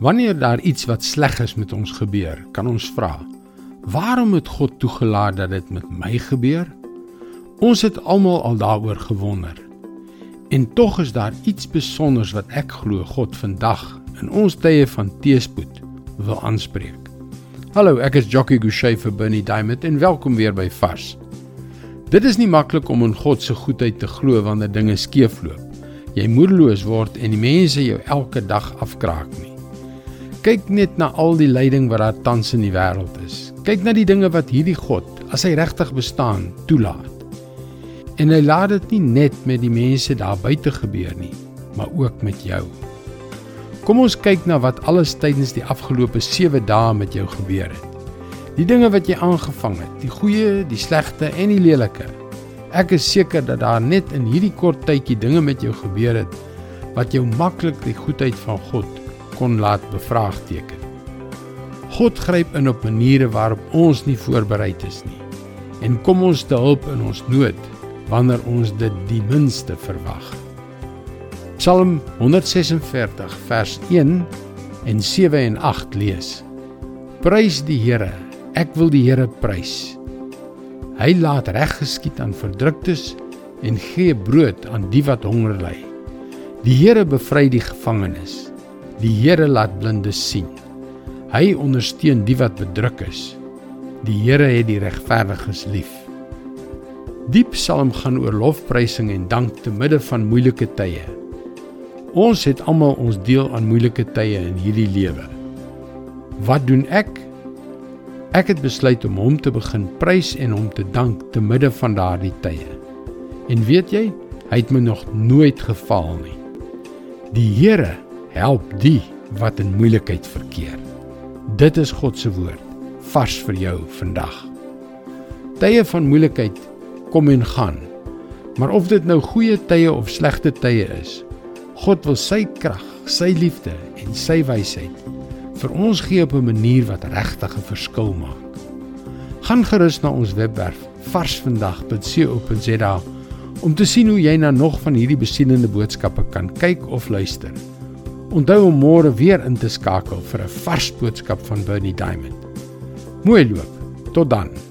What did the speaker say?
Wanneer daar iets wat sleg is met ons gebeur, kan ons vra: Waarom het God toegelaat dat dit met my gebeur? Ons het almal al daaroor gewonder. En tog is daar iets spesiaals wat ek glo God vandag in ons tye van teëspoed wil aanspreek. Hallo, ek is Jockey Gouchee vir Bernie Diamond en welkom weer by Vars. Dit is nie maklik om in God se goedheid te glo wanneer dinge skeefloop. Jy moedeloos word en die mense jou elke dag afkraak nie. Kyk net na al die lyding wat daar tans in die wêreld is. Kyk na die dinge wat hierdie God, as hy regtig bestaan, toelaat. En hy laat dit nie net met die mense daar buite gebeur nie, maar ook met jou. Kom ons kyk na wat alles tydens die afgelope 7 dae met jou gebeur het. Die dinge wat jy aangevang het, die goeie, die slegte en die lelike. Ek is seker dat daar net in hierdie kort tydjie dinge met jou gebeur het wat jou maklik die goedheid van God kon laat bevraagteken. God gryp in op maniere waarop ons nie voorberei is nie en kom ons te hulp in ons nood wanneer ons dit die minste verwag. Psalm 146 vers 1 en 7 en 8 lees. Prys die Here, ek wil die Here prys. Hy laat reg geskied aan verdruktes en gee brood aan die wat honger ly. Die Here bevry die gevangenes. Die Here laat blindes sien. Hy ondersteun die wat bedruk is. Die Here het die regverdiges lief. Die Psalm gaan oor lofprysing en dank te midde van moeilike tye. Ons het almal ons deel aan moeilike tye in hierdie lewe. Wat doen ek? Ek het besluit om hom te begin prys en hom te dank te midde van daardie tye. En weet jy, hy het my nog nooit gefaal nie. Die Here help die wat in moeilikheid verkeer. Dit is God se woord vars vir jou vandag. Tye van moeilikheid kom en gaan. Maar of dit nou goeie tye of slegte tye is, God wil sy krag, sy liefde en sy wysheid vir ons gee op 'n manier wat regtig 'n verskil maak. Gaan gerus na ons webwerf varsvandag.co.za om te sien hoe jy na nog van hierdie besienende boodskappe kan kyk of luister. Onthou om môre weer in te skakel vir 'n vars boodskap van Bernie Diamond. Mooi loop. Tot dan.